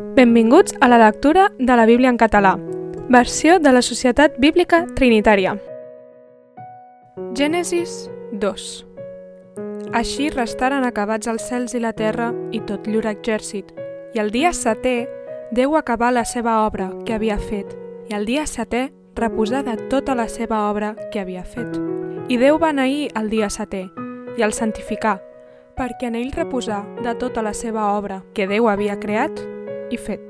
Benvinguts a la lectura de la Bíblia en català, versió de la Societat Bíblica Trinitària. Gènesis 2 Així restaren acabats els cels i la terra i tot llur exèrcit, i el dia setè Déu acabà la seva obra que havia fet, i el dia setè reposà de tota la seva obra que havia fet. I Déu va aneir el dia setè i el santificà, perquè en ell reposà de tota la seva obra que Déu havia creat i fet.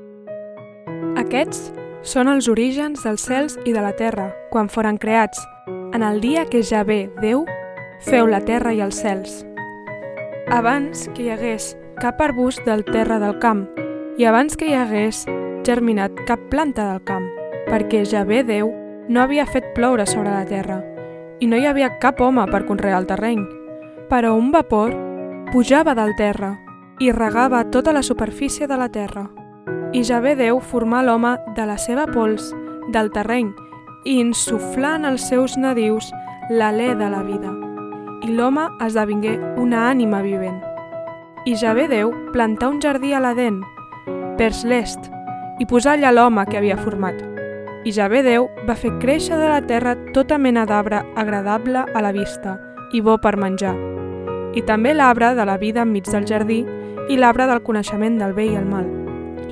Aquests són els orígens dels cels i de la terra, quan foren creats, en el dia que ja ve Déu feu la terra i els cels. Abans que hi hagués cap arbust del terra del camp, i abans que hi hagués germinat cap planta del camp, perquè ja ve Déu no havia fet ploure sobre la terra, i no hi havia cap home per conrear el terreny, però un vapor pujava del terra i regava tota la superfície de la terra. I ja ve Déu formar l'home de la seva pols, del terreny, i insuflar en els seus nadius l'alè de la vida. I l'home esdevingué una ànima vivent. I ja ve Déu plantar un jardí a l'Aden, vers l'est, i posar allà l'home que havia format. I ja ve Déu va fer créixer de la terra tota mena d'arbre agradable a la vista i bo per menjar, i també l'arbre de la vida enmig del jardí i l'arbre del coneixement del bé i el mal.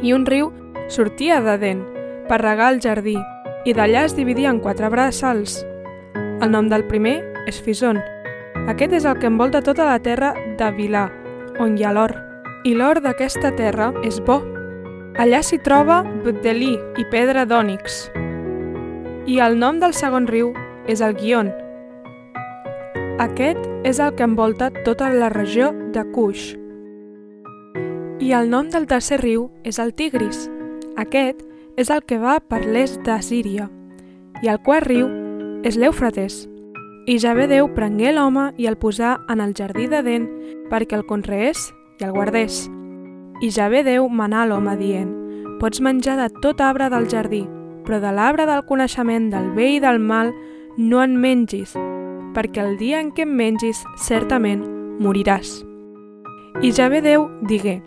I un riu sortia d'Aden per regar el jardí i d'allà es dividia en quatre braçals. El nom del primer és Fison. Aquest és el que envolta tota la terra de Vilà, on hi ha l'or. I l'or d'aquesta terra és bo. Allà s'hi troba Bdelí i pedra d'ònix. I el nom del segon riu és el Guion. Aquest és el que envolta tota la regió de Cuix. I el nom del tercer riu és el Tigris. Aquest és el que va per l'est de Síria. I el quart riu és l'Eufrates. I ja ve Déu prengué l'home i el posà en el jardí d'Eden perquè el conreés i el guardés. I ja ve Déu manà l'home dient, pots menjar de tot arbre del jardí, però de l'arbre del coneixement del bé i del mal no en mengis, perquè el dia en què en mengis certament moriràs. I ja ve Déu digué,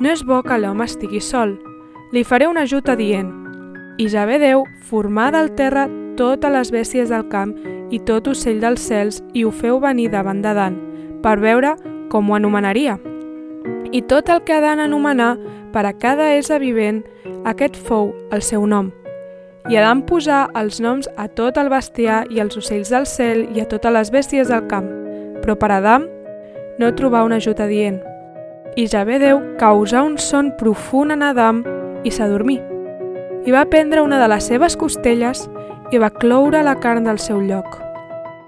no és bo que l'home estigui sol, li faré un ajut adient. I ja ve Déu formar del terra totes les bèsties del camp i tot ocell dels cels i ho feu venir davant d'Adan, per veure com ho anomenaria. I tot el que Adan anomenar per a cada ésser vivent, aquest fou el seu nom. I Adam posà els noms a tot el bestiar i als ocells del cel i a totes les bèsties del camp, però per Adam no trobà un ajut adient. I ja ve Déu causar un son profund en Adam i s'adormí. I va prendre una de les seves costelles i va cloure la carn del seu lloc.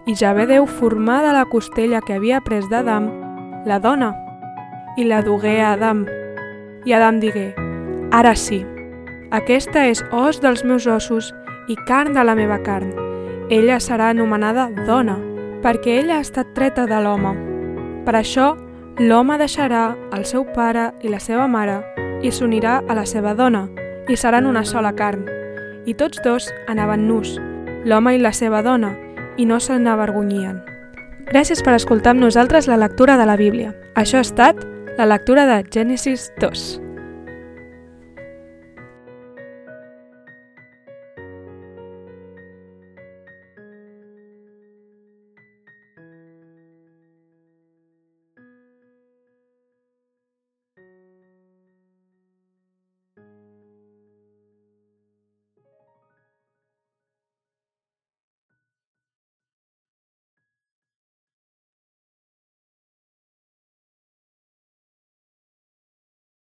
I ja ve Déu formar de la costella que havia pres d'Adam la dona i la dugué a Adam. I Adam digué, ara sí, aquesta és os dels meus ossos i carn de la meva carn. Ella serà anomenada dona, perquè ella ha estat treta de l'home. Per això, l'home deixarà el seu pare i la seva mare i s'unirà a la seva dona, i seran una sola carn. I tots dos anaven nus, l'home i la seva dona, i no se n'avergonyien. Gràcies per escoltar amb nosaltres la lectura de la Bíblia. Això ha estat la lectura de Gènesis 2.